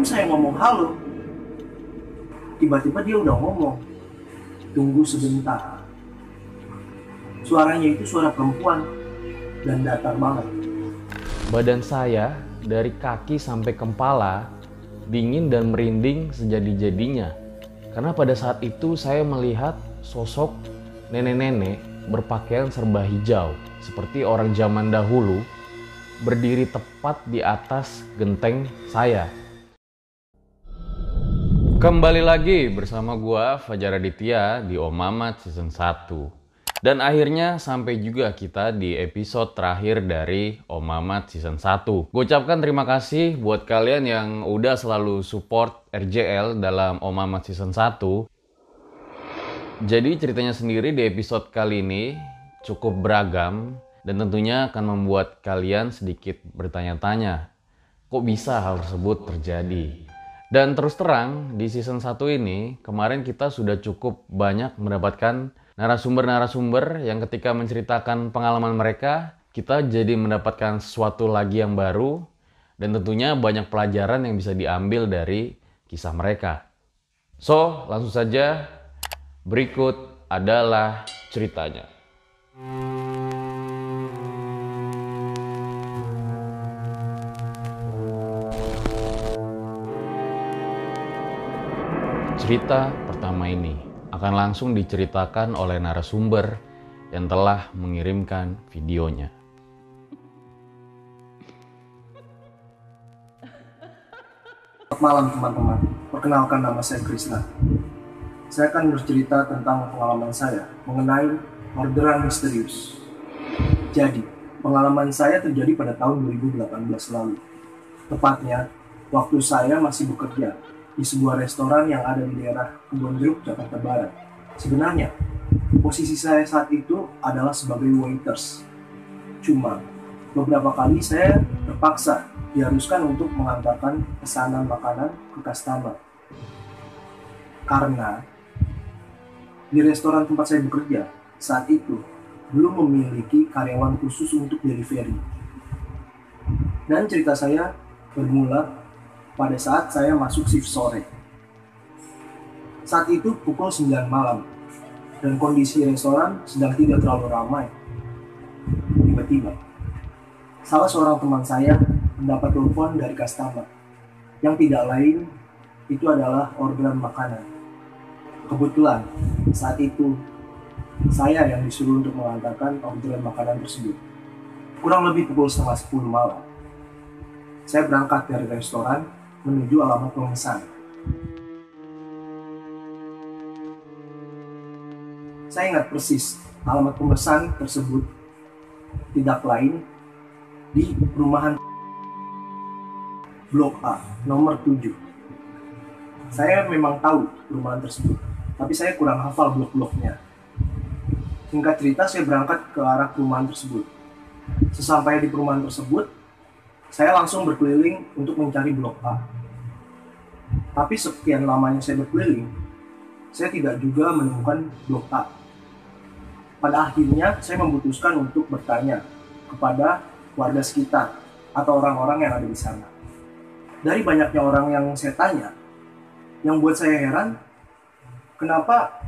Dan belum saya ngomong halo tiba-tiba dia udah ngomong tunggu sebentar suaranya itu suara perempuan dan datar banget Badan saya dari kaki sampai kepala dingin dan merinding sejadi-jadinya. Karena pada saat itu saya melihat sosok nenek-nenek berpakaian serba hijau seperti orang zaman dahulu berdiri tepat di atas genteng saya. Kembali lagi bersama gua Fajar Aditya di Om Mamat Season 1. Dan akhirnya sampai juga kita di episode terakhir dari Om Mamat Season 1. Gue ucapkan terima kasih buat kalian yang udah selalu support RJL dalam Om Mamat Season 1. Jadi ceritanya sendiri di episode kali ini cukup beragam dan tentunya akan membuat kalian sedikit bertanya-tanya. Kok bisa hal tersebut terjadi? Dan terus terang di season 1 ini kemarin kita sudah cukup banyak mendapatkan narasumber-narasumber yang ketika menceritakan pengalaman mereka kita jadi mendapatkan sesuatu lagi yang baru dan tentunya banyak pelajaran yang bisa diambil dari kisah mereka. So, langsung saja berikut adalah ceritanya. Cerita pertama ini akan langsung diceritakan oleh narasumber yang telah mengirimkan videonya. Selamat malam teman-teman. Perkenalkan nama saya Krisna. Saya akan bercerita tentang pengalaman saya mengenai orderan misterius. Jadi pengalaman saya terjadi pada tahun 2018 lalu. Tepatnya waktu saya masih bekerja di sebuah restoran yang ada di daerah Kebon Jeruk, Jakarta Barat. Sebenarnya, posisi saya saat itu adalah sebagai waiters. Cuma, beberapa kali saya terpaksa diharuskan untuk mengantarkan pesanan makanan ke customer. Karena di restoran tempat saya bekerja saat itu belum memiliki karyawan khusus untuk delivery. Dan cerita saya bermula pada saat saya masuk shift sore. Saat itu pukul 9 malam dan kondisi restoran sedang tidak terlalu ramai. Tiba-tiba, salah seorang teman saya mendapat telepon dari customer yang tidak lain itu adalah orderan makanan. Kebetulan saat itu saya yang disuruh untuk mengantarkan orderan makanan tersebut. Kurang lebih pukul setengah 10 malam. Saya berangkat dari restoran menuju alamat pemesan. Saya ingat persis alamat pemesan tersebut tidak lain di perumahan Blok A nomor 7. Saya memang tahu perumahan tersebut, tapi saya kurang hafal blok-bloknya. Singkat cerita, saya berangkat ke arah perumahan tersebut. Sesampainya di perumahan tersebut, saya langsung berkeliling untuk mencari blok A. Tapi sekian lamanya saya berkeliling, saya tidak juga menemukan blok A. Pada akhirnya, saya memutuskan untuk bertanya kepada warga sekitar atau orang-orang yang ada di sana. Dari banyaknya orang yang saya tanya, yang buat saya heran, kenapa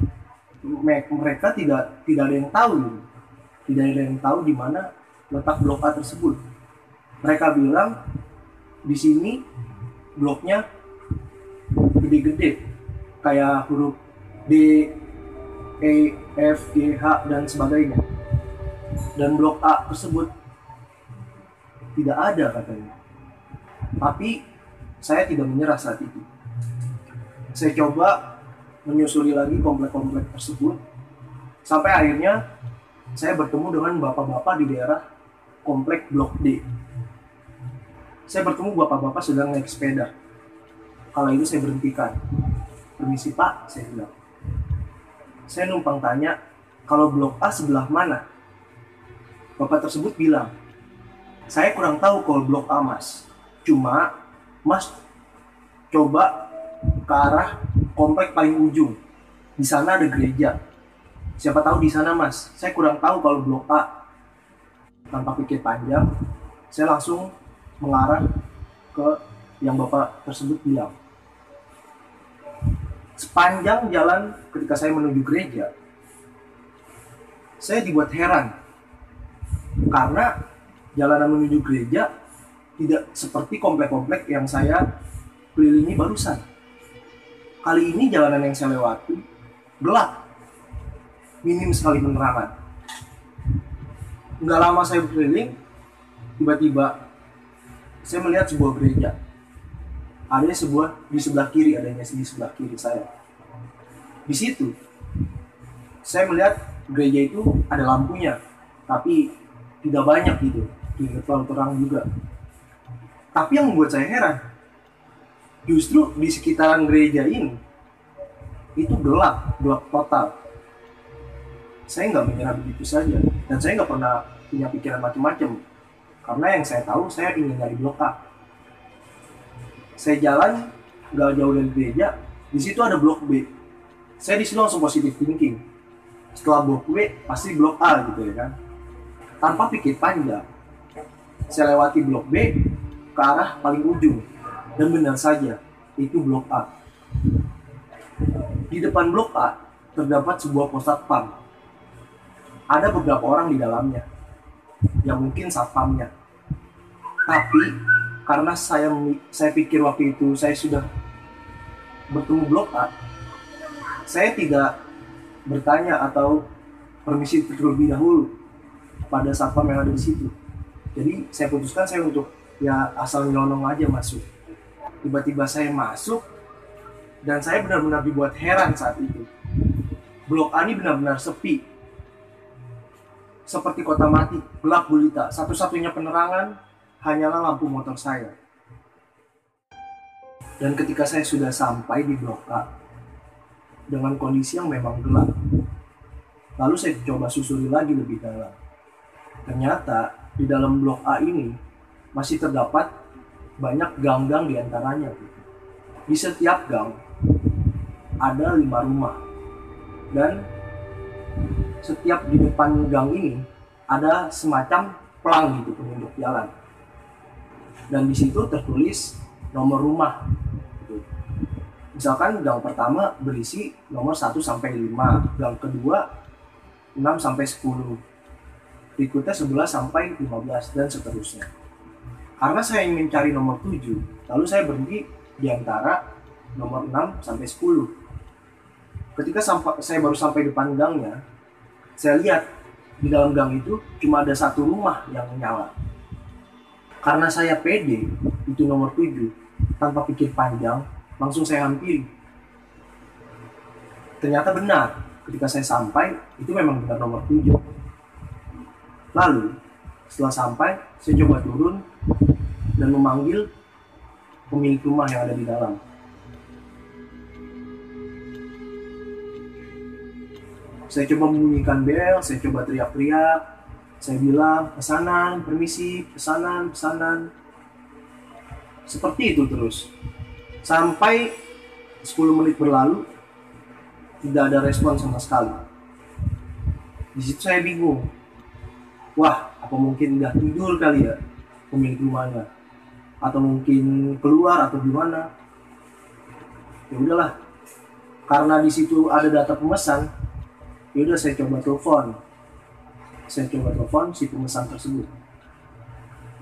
me- mereka tidak tidak ada yang tahu tidak ada yang tahu di mana letak blok A tersebut mereka bilang di sini bloknya gede-gede kayak huruf D E F G H dan sebagainya. Dan blok A tersebut tidak ada katanya. Tapi saya tidak menyerah saat itu. Saya coba menyusuri lagi komplek-komplek tersebut. Sampai akhirnya saya bertemu dengan bapak-bapak di daerah komplek blok D saya bertemu bapak-bapak sedang naik sepeda. Kala itu saya berhentikan. Permisi pak saya bilang. Saya numpang tanya kalau blok A sebelah mana? Bapak tersebut bilang saya kurang tahu kalau blok A mas. Cuma mas coba ke arah komplek paling ujung. Di sana ada gereja. Siapa tahu di sana mas. Saya kurang tahu kalau blok A. Tanpa pikir panjang saya langsung mengarah ke yang bapak tersebut bilang. Sepanjang jalan ketika saya menuju gereja saya dibuat heran. Karena jalanan menuju gereja tidak seperti komplek-komplek yang saya kelilingi barusan. Kali ini jalanan yang saya lewati gelap minim sekali penerangan. Nggak lama saya berkeliling tiba-tiba saya melihat sebuah gereja. Ada sebuah di sebelah kiri adanya di sebelah kiri saya. Di situ saya melihat gereja itu ada lampunya tapi tidak banyak gitu. Tidak terlalu terang juga. Tapi yang membuat saya heran justru di sekitaran gereja ini itu gelap gelap total. Saya nggak menyerah begitu saja dan saya nggak pernah punya pikiran macam-macam karena yang saya tahu saya ingin nyari blok A. Saya jalan nggak jauh dari gereja di situ ada blok B. Saya di situ langsung positif thinking. Setelah blok B pasti blok A gitu ya kan. Tanpa pikir panjang saya lewati blok B ke arah paling ujung. Dan benar saja itu blok A. Di depan blok A terdapat sebuah pos satpam ada beberapa orang di dalamnya yang mungkin satpamnya tapi karena saya saya pikir waktu itu saya sudah bertemu blok A saya tidak bertanya atau permisi terlebih dahulu pada satpam yang ada di situ. Jadi saya putuskan saya untuk ya asal nyelonong aja masuk. Tiba-tiba saya masuk dan saya benar-benar dibuat heran saat itu. Blok A ini benar-benar sepi seperti kota mati gelap gulita. Satu-satunya penerangan hanyalah lampu motor saya. Dan ketika saya sudah sampai di blok A dengan kondisi yang memang gelap lalu saya coba susuri lagi lebih dalam. Ternyata di dalam blok A ini masih terdapat banyak gang-gang di antaranya. Di setiap gang ada lima rumah. Dan setiap di depan gang ini ada semacam pelang gitu penunjuk jalan. Dan di situ tertulis nomor rumah. Gitu. Misalkan gang pertama berisi nomor 1 sampai 5, gang kedua 6 sampai 10, berikutnya 11 sampai 15 dan seterusnya. Karena saya ingin cari nomor 7, lalu saya berhenti di antara nomor 6 sampai 10. Ketika sampai, saya baru sampai depan gangnya, saya lihat di dalam gang itu cuma ada satu rumah yang nyala. Karena saya pede, itu nomor 7, tanpa pikir panjang, langsung saya hampiri. Ternyata benar, ketika saya sampai, itu memang benar nomor 7 Lalu, setelah sampai, saya coba turun dan memanggil pemilik rumah yang ada di dalam. Saya coba membunyikan bel, saya coba teriak-teriak, saya bilang, pesanan, permisi, pesanan, pesanan. Seperti itu terus. Sampai 10 menit berlalu, tidak ada respon sama sekali. Di situ saya bingung. Wah, apa mungkin udah tidur kali ya pemilik rumahnya? Atau mungkin keluar atau gimana? Ya udahlah. karena di situ ada data pemesan ya udah saya coba telepon. Saya coba telepon si pemesan tersebut.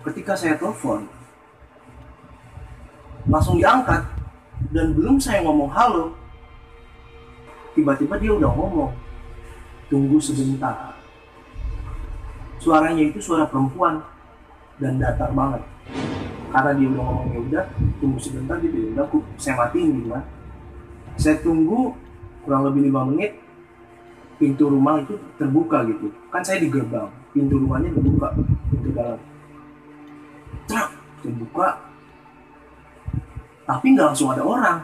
Ketika saya telepon langsung diangkat. Dan belum saya ngomong halo tiba-tiba dia udah ngomong tunggu sebentar. Suaranya itu suara perempuan dan datar banget. Karena dia udah ngomong ya udah tunggu sebentar gitu ya udah saya matiin gitu kan. Saya tunggu kurang lebih lima menit pintu rumah itu terbuka gitu. Kan saya di gerbang pintu rumahnya terbuka. Pintu dalam. Trak, terbuka. Tapi nggak langsung ada orang.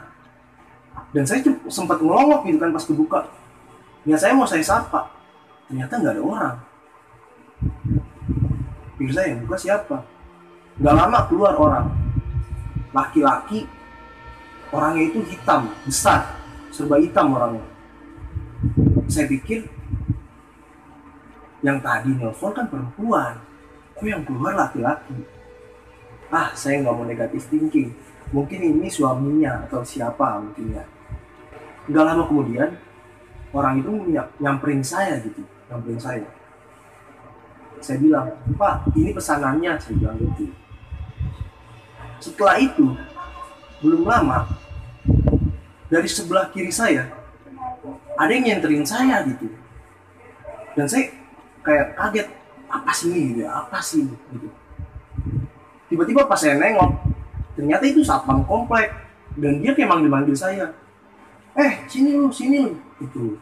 Dan saya sempat ngelongok gitu kan pas kebuka ya saya mau saya sapa. Ternyata nggak ada orang. Pikir saya buka siapa? Nggak lama keluar orang. Laki-laki orangnya itu hitam besar. Serba hitam orangnya saya pikir yang tadi nelfon kan perempuan kok yang keluar laki-laki. Ah saya nggak mau negatif thinking. Mungkin ini suaminya atau siapa mungkin ya. Nggak lama kemudian orang itu nyamperin saya gitu nyamperin saya. Saya bilang pak ini pesanannya saya bilang gitu. Setelah itu belum lama dari sebelah kiri saya ada yang nyenterin saya gitu. Dan saya kayak kaget apa sih ini? Gitu apa sih? Gitu. Tiba-tiba pas saya nengok ternyata itu satpam komplek. Dan dia kayak manggil-manggil saya eh sini lu sini lu. Itu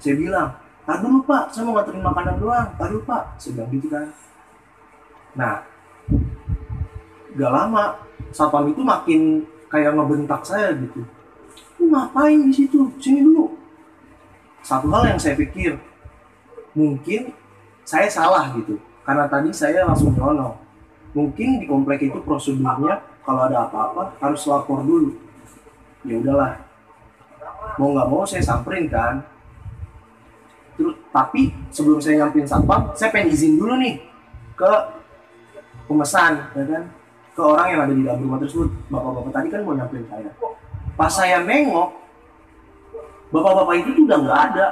saya bilang tar dulu pak. Saya mau nganterin makanan doang. Tar dulu pak. Saya bilang gitu kan. Nah gak lama satpam itu makin kayak ngebentak saya gitu. Lu ngapain di situ? Sini dulu satu hal yang saya pikir mungkin saya salah gitu. Karena tadi saya langsung nyolong mungkin di komplek itu prosedurnya kalau ada apa-apa harus lapor dulu. Ya udahlah. Mau nggak mau saya samperin kan. Terus tapi sebelum saya nyamperin satpam saya pengen izin dulu nih ke pemesan ya kan? Ke orang yang ada di dalam rumah tersebut. Bapak-bapak tadi kan mau nyamperin saya. Pas saya nengok bapak-bapak itu tuh udah nggak ada.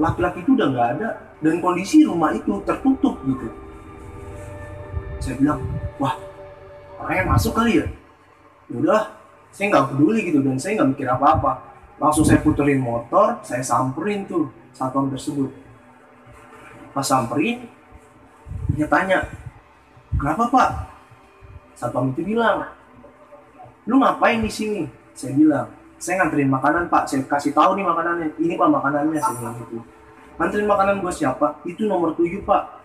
Laki-laki itu udah nggak ada. Dan kondisi rumah itu tertutup gitu. Saya bilang wah orangnya masuk kali ya? Ya udah saya nggak peduli gitu dan saya nggak mikir apa-apa. Langsung saya puterin motor saya samperin tuh satpam tersebut. Pas samperin dia tanya kenapa pak? Satpam itu bilang lu ngapain di sini? Saya bilang saya nganterin makanan pak. Saya kasih tahu nih makanannya. Ini pak makanannya saya bilang gitu. Nganterin makanan gua siapa? Itu nomor tujuh pak.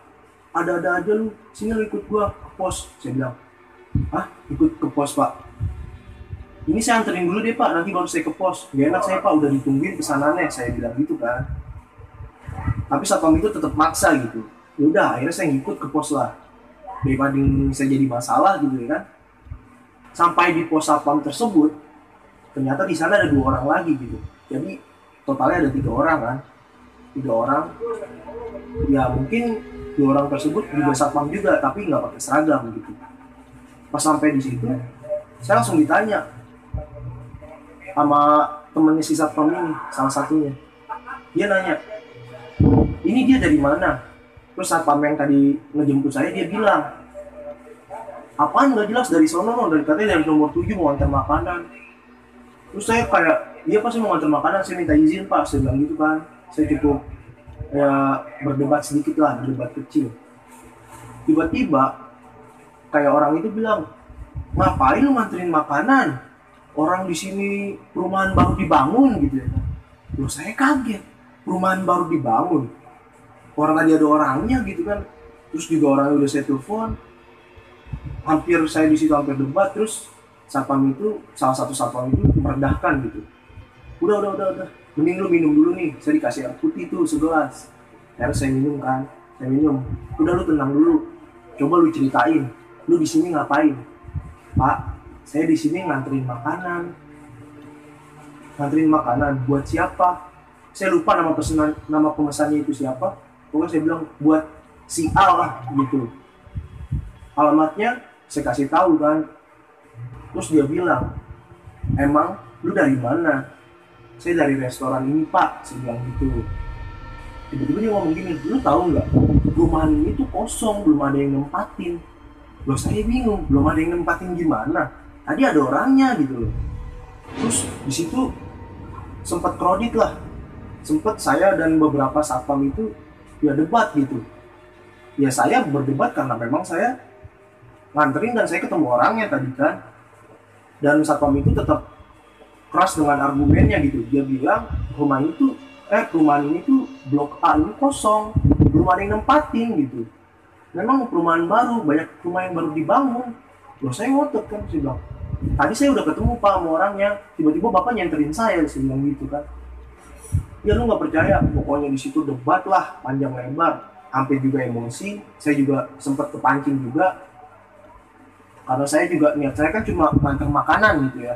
Ada-ada aja lu. Sini lu ikut gua ke pos saya bilang. Ah ikut ke pos pak. Ini saya anterin dulu deh pak. Nanti baru saya ke pos. Gak enak saya pak. Udah ditungguin pesanannya. Saya bilang gitu kan. Tapi satpam itu tetap maksa gitu. Ya udah akhirnya saya ngikut ke pos lah. Daripada saya jadi masalah gitu ya kan. Sampai di pos satpam tersebut ternyata di sana ada dua orang lagi gitu. Jadi totalnya ada tiga orang kan? Tiga orang. Ya mungkin dua orang tersebut juga satpam juga tapi nggak pakai seragam gitu. Pas sampai di situ saya langsung ditanya sama temennya si satpam ini salah satunya. Dia nanya ini dia dari mana? Terus satpam yang tadi ngejemput saya dia bilang apaan? Nggak jelas. Dari sono dari katanya dari nomor 7 mau antar makanan terus saya kayak dia pasti mau antar makanan saya minta izin pak. Saya bilang gitu kan saya cukup ya berdebat sedikit lah berdebat kecil. Tiba-tiba kayak orang itu bilang ngapain lu nganterin makanan? Orang di sini perumahan baru dibangun gitu ya. Loh saya kaget. Perumahan baru dibangun? Orang tadi ada orangnya gitu kan. Terus juga orangnya udah saya telepon. Hampir saya di situ hampir debat terus satpam itu salah satu satpam itu merendahkan gitu. Udah udah udah udah. Mending lu minum dulu nih. Saya dikasih air putih tuh segelas. Harus saya minum kan. Saya minum. Udah lu tenang dulu. Coba lu ceritain. Lu di sini ngapain? Pak saya di sini nganterin makanan. Nganterin makanan. Buat siapa? Saya lupa nama pesanan nama pemesannya itu siapa. Pokoknya saya bilang buat si A lah gitu. Alamatnya saya kasih tahu kan terus dia bilang emang lu dari mana? Saya dari restoran ini pak saya bilang gitu. Tiba-tiba dia ngomong gini lu tahu nggak? Perumahan ini tuh kosong belum ada yang nempatin. Loh saya bingung belum ada yang nempatin gimana? Tadi ada orangnya gitu loh. Terus di situ sempat kredit lah. Sempat saya dan beberapa satpam itu ya debat gitu. Ya saya berdebat karena memang saya nganterin dan saya ketemu orangnya tadi kan dan satpam itu tetap keras dengan argumennya gitu. Dia bilang rumah itu eh perumahan ini tuh blok A ini kosong belum ada yang nempatin gitu. Memang perumahan baru banyak rumah yang baru dibangun. Loh saya ngotot kan saya bilang. Tadi saya udah ketemu pak sama orangnya tiba-tiba bapak nyenterin saya saya bilang gitu kan. Ya lu nggak percaya pokoknya di situ debat lah panjang lebar. Sampai juga emosi saya juga sempat kepancing juga karena saya juga niat saya kan cuma nganter makanan gitu ya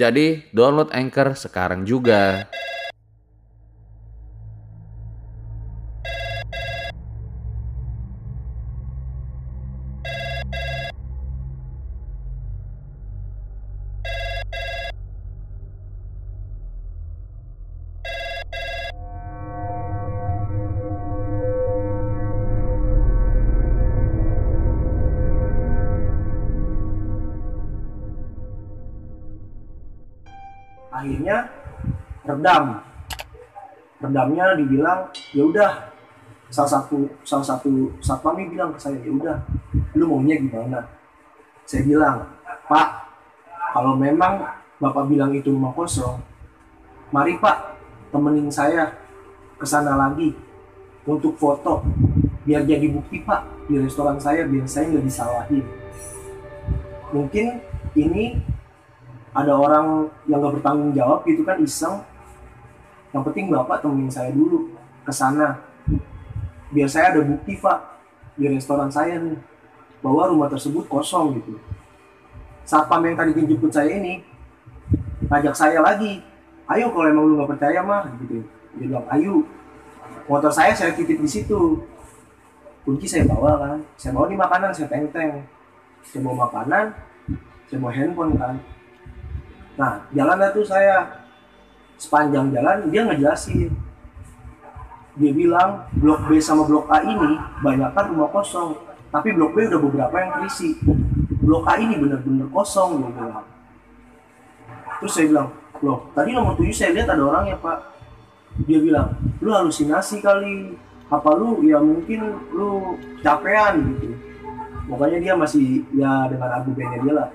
Jadi download Anchor sekarang juga. Akhirnya redam. Redamnya dibilang ya udah. Salah satu salah satu satpam bilang ke saya ya udah lu maunya gimana? Saya bilang pak kalau memang bapak bilang itu rumah kosong mari pak temenin saya ke sana lagi untuk foto biar jadi bukti pak di restoran saya biar saya nggak disalahin. Mungkin ini ada orang yang gak bertanggung jawab gitu kan iseng. Yang penting bapak temenin saya dulu ke sana. Biar saya ada bukti pak di restoran saya nih bahwa rumah tersebut kosong gitu. Satpam yang tadi jemput saya ini ngajak saya lagi ayo kalau emang lu nggak percaya mah gitu. Dia bilang ayo. Motor saya saya titip di situ. Kunci saya bawa kan. Saya bawa nih makanan saya teng teng saya bawa makanan saya bawa handphone kan Nah, jalan tuh saya sepanjang jalan dia ngejelasin. Dia bilang blok B sama blok A ini banyak kan rumah kosong, tapi blok B udah beberapa yang terisi. Blok A ini bener-bener kosong dia bilang. Terus saya bilang, loh tadi nomor 7 saya lihat ada orang ya pak. Dia bilang, lu halusinasi kali. Apa lu ya mungkin lu capean gitu. Pokoknya dia masih ya dengan argumennya dia lah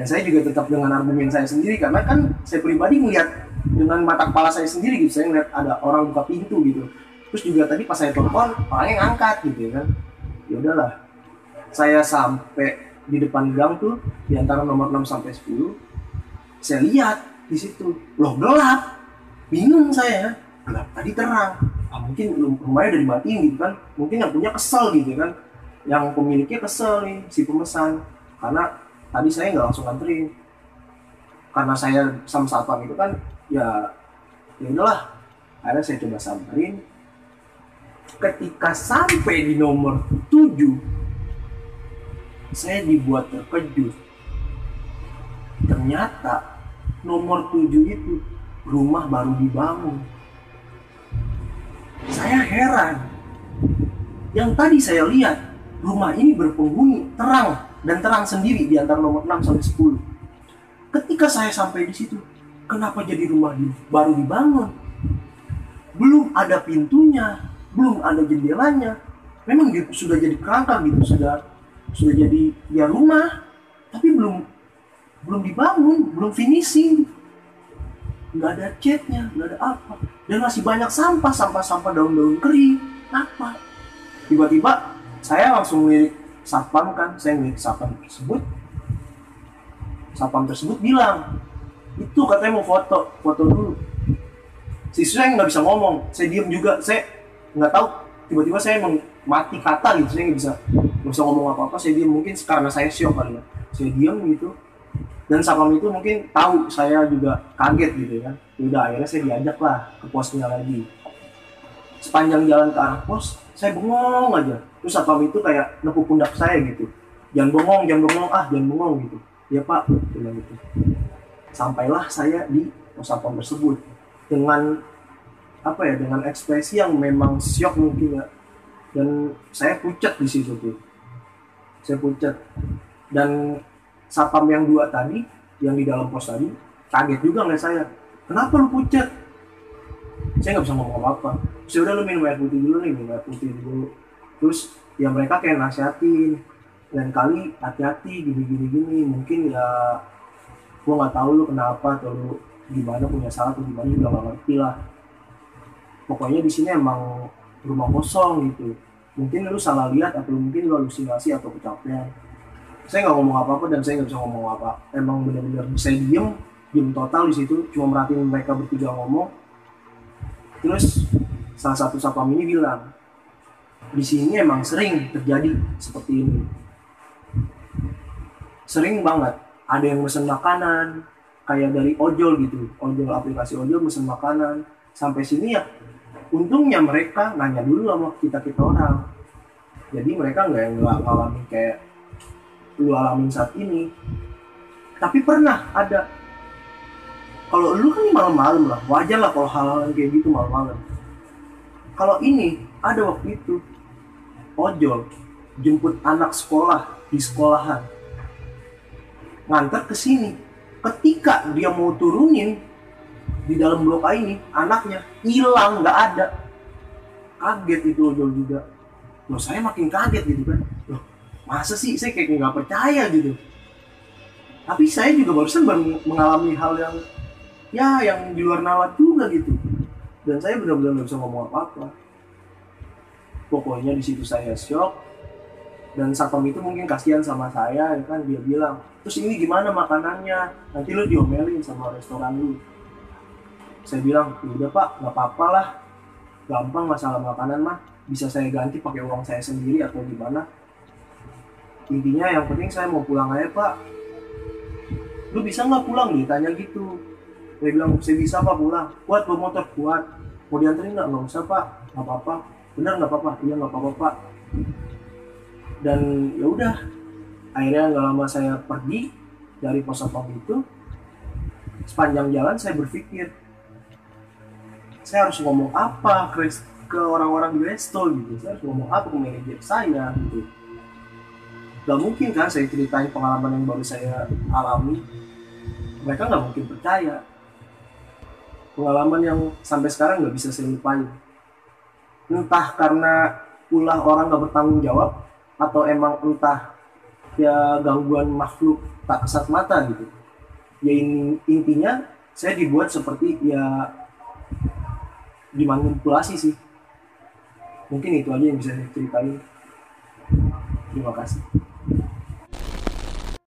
dan saya juga tetap dengan argumen saya sendiri karena kan saya pribadi melihat dengan mata kepala saya sendiri gitu saya ngeliat ada orang buka pintu gitu. Terus juga tadi pas saya telepon orangnya ngangkat gitu ya kan. Ya udahlah. Saya sampai di depan gang tuh di antara nomor 6 sampai 10 saya lihat di situ loh gelap. Bingung saya. Gelap tadi terang. Ah, mungkin rumahnya udah dimatiin gitu kan. Mungkin yang punya kesel gitu kan. Yang pemiliknya kesel nih si pemesan. Karena tadi saya nggak langsung nganterin. Karena saya sama satpam itu kan ya ya udahlah. Akhirnya saya coba samperin. Ketika sampai di nomor 7 saya dibuat terkejut. Ternyata nomor 7 itu rumah baru dibangun. Saya heran. Yang tadi saya lihat rumah ini berpenghuni terang dan terang sendiri di antara nomor 6 sampai 10. Ketika saya sampai di situ, kenapa jadi rumah baru dibangun? Belum ada pintunya belum ada jendelanya. Memang di- sudah jadi kerangka gitu sudah sudah jadi ya rumah tapi belum belum dibangun belum finishing. Nggak ada catnya nggak ada apa. Dan masih banyak sampah sampah sampah daun-daun kering. Apa? Tiba-tiba saya langsung lirik satpam kan saya lirik satpam tersebut. Satpam tersebut bilang itu katanya mau foto foto dulu. Siswa yang nggak bisa ngomong saya diem juga saya nggak tahu. Tiba-tiba saya emang mati kata gitu saya nggak bisa nggak bisa ngomong apa apa saya diem. Mungkin karena saya syok kali ya. Saya diem gitu. Dan satpam itu mungkin tahu saya juga kaget gitu kan udah akhirnya saya diajak lah ke posnya lagi sepanjang jalan ke arah pos saya bengong aja. Terus satpam itu kayak nepuk pundak saya gitu. Jangan bengong jangan bengong. Ah jangan bengong gitu. Ya pak. Bilang gitu. Sampailah saya di pos satpam tersebut. Dengan apa ya dengan ekspresi yang memang syok mungkin ya dan saya pucat di situ tuh. Saya pucat. Dan satpam yang dua tadi yang di dalam pos tadi kaget juga ngeliat saya. Kenapa lu pucat saya nggak bisa ngomong apa apa terus udah lu minum air putih dulu nih minum air putih dulu. Terus ya mereka kayak nasihatin. Dan kali hati-hati gini gini. Gini mungkin ya gua nggak tahu lu kenapa atau lu gimana punya salah atau gimana juga nggak ngerti lah. Pokoknya di sini emang rumah kosong gitu. Mungkin lu salah lihat atau mungkin lu halusinasi atau kecapean. Saya nggak ngomong apa apa dan saya nggak bisa ngomong apa. Emang benar-benar saya diem diem total di situ. Cuma merhatiin mereka bertiga ngomong terus salah satu satpam ini bilang di sini emang sering terjadi seperti ini. Sering banget. Ada yang mesen makanan kayak dari ojol gitu. Ojol aplikasi ojol mesen makanan. Sampai sini ya untungnya mereka nanya dulu sama kita kita orang. Jadi mereka nggak yang ngalamin kayak lu alamin saat ini. Tapi pernah ada kalau lu kan malam-malam lah wajar lah kalau hal-hal kayak gitu malam-malam. Kalau ini ada waktu itu. Ojol jemput anak sekolah di sekolahan. Ngantar ke sini. Ketika dia mau turunin di dalam blok A ini anaknya hilang nggak ada. Kaget itu ojol juga. Loh saya makin kaget gitu kan. Loh masa sih saya kayak nggak percaya gitu? Tapi saya juga barusan baru mengalami hal yang ya yang di luar nalar juga gitu. Dan saya benar-benar nggak bisa ngomong apa-apa. Pokoknya di situ saya shock. Dan satpam itu mungkin kasihan sama saya ya kan? Dia bilang terus ini gimana makanannya? Nanti lu diomelin sama restoran lu. Saya bilang "Ya udah pak nggak apa-apa lah. Gampang masalah makanan mah. Bisa saya ganti pakai uang saya sendiri atau gimana? Intinya yang penting saya mau pulang aja pak. Lu bisa nggak pulang? Ditanya gitu saya bilang saya bisa pak pulang. Kuat bawa motor. Kuat mau dianterin nggak? Nggak usah pak. Nggak apa-apa. Benar nggak apa-apa. Iya nggak apa-apa pak. Dan ya udah akhirnya nggak lama saya pergi dari pos satpam itu sepanjang jalan saya berpikir saya harus ngomong apa ke orang-orang di resto gitu? Saya harus ngomong apa ke manajer saya gitu? Gak mungkin kan saya ceritain pengalaman yang baru saya alami. Mereka nggak mungkin percaya pengalaman yang sampai sekarang nggak bisa saya lupain. Entah karena ulah orang nggak bertanggung jawab atau emang entah ya gangguan makhluk tak kesat mata gitu. Ya in- intinya saya dibuat seperti ya dimanipulasi sih. Mungkin itu aja yang bisa saya ceritain. Terima kasih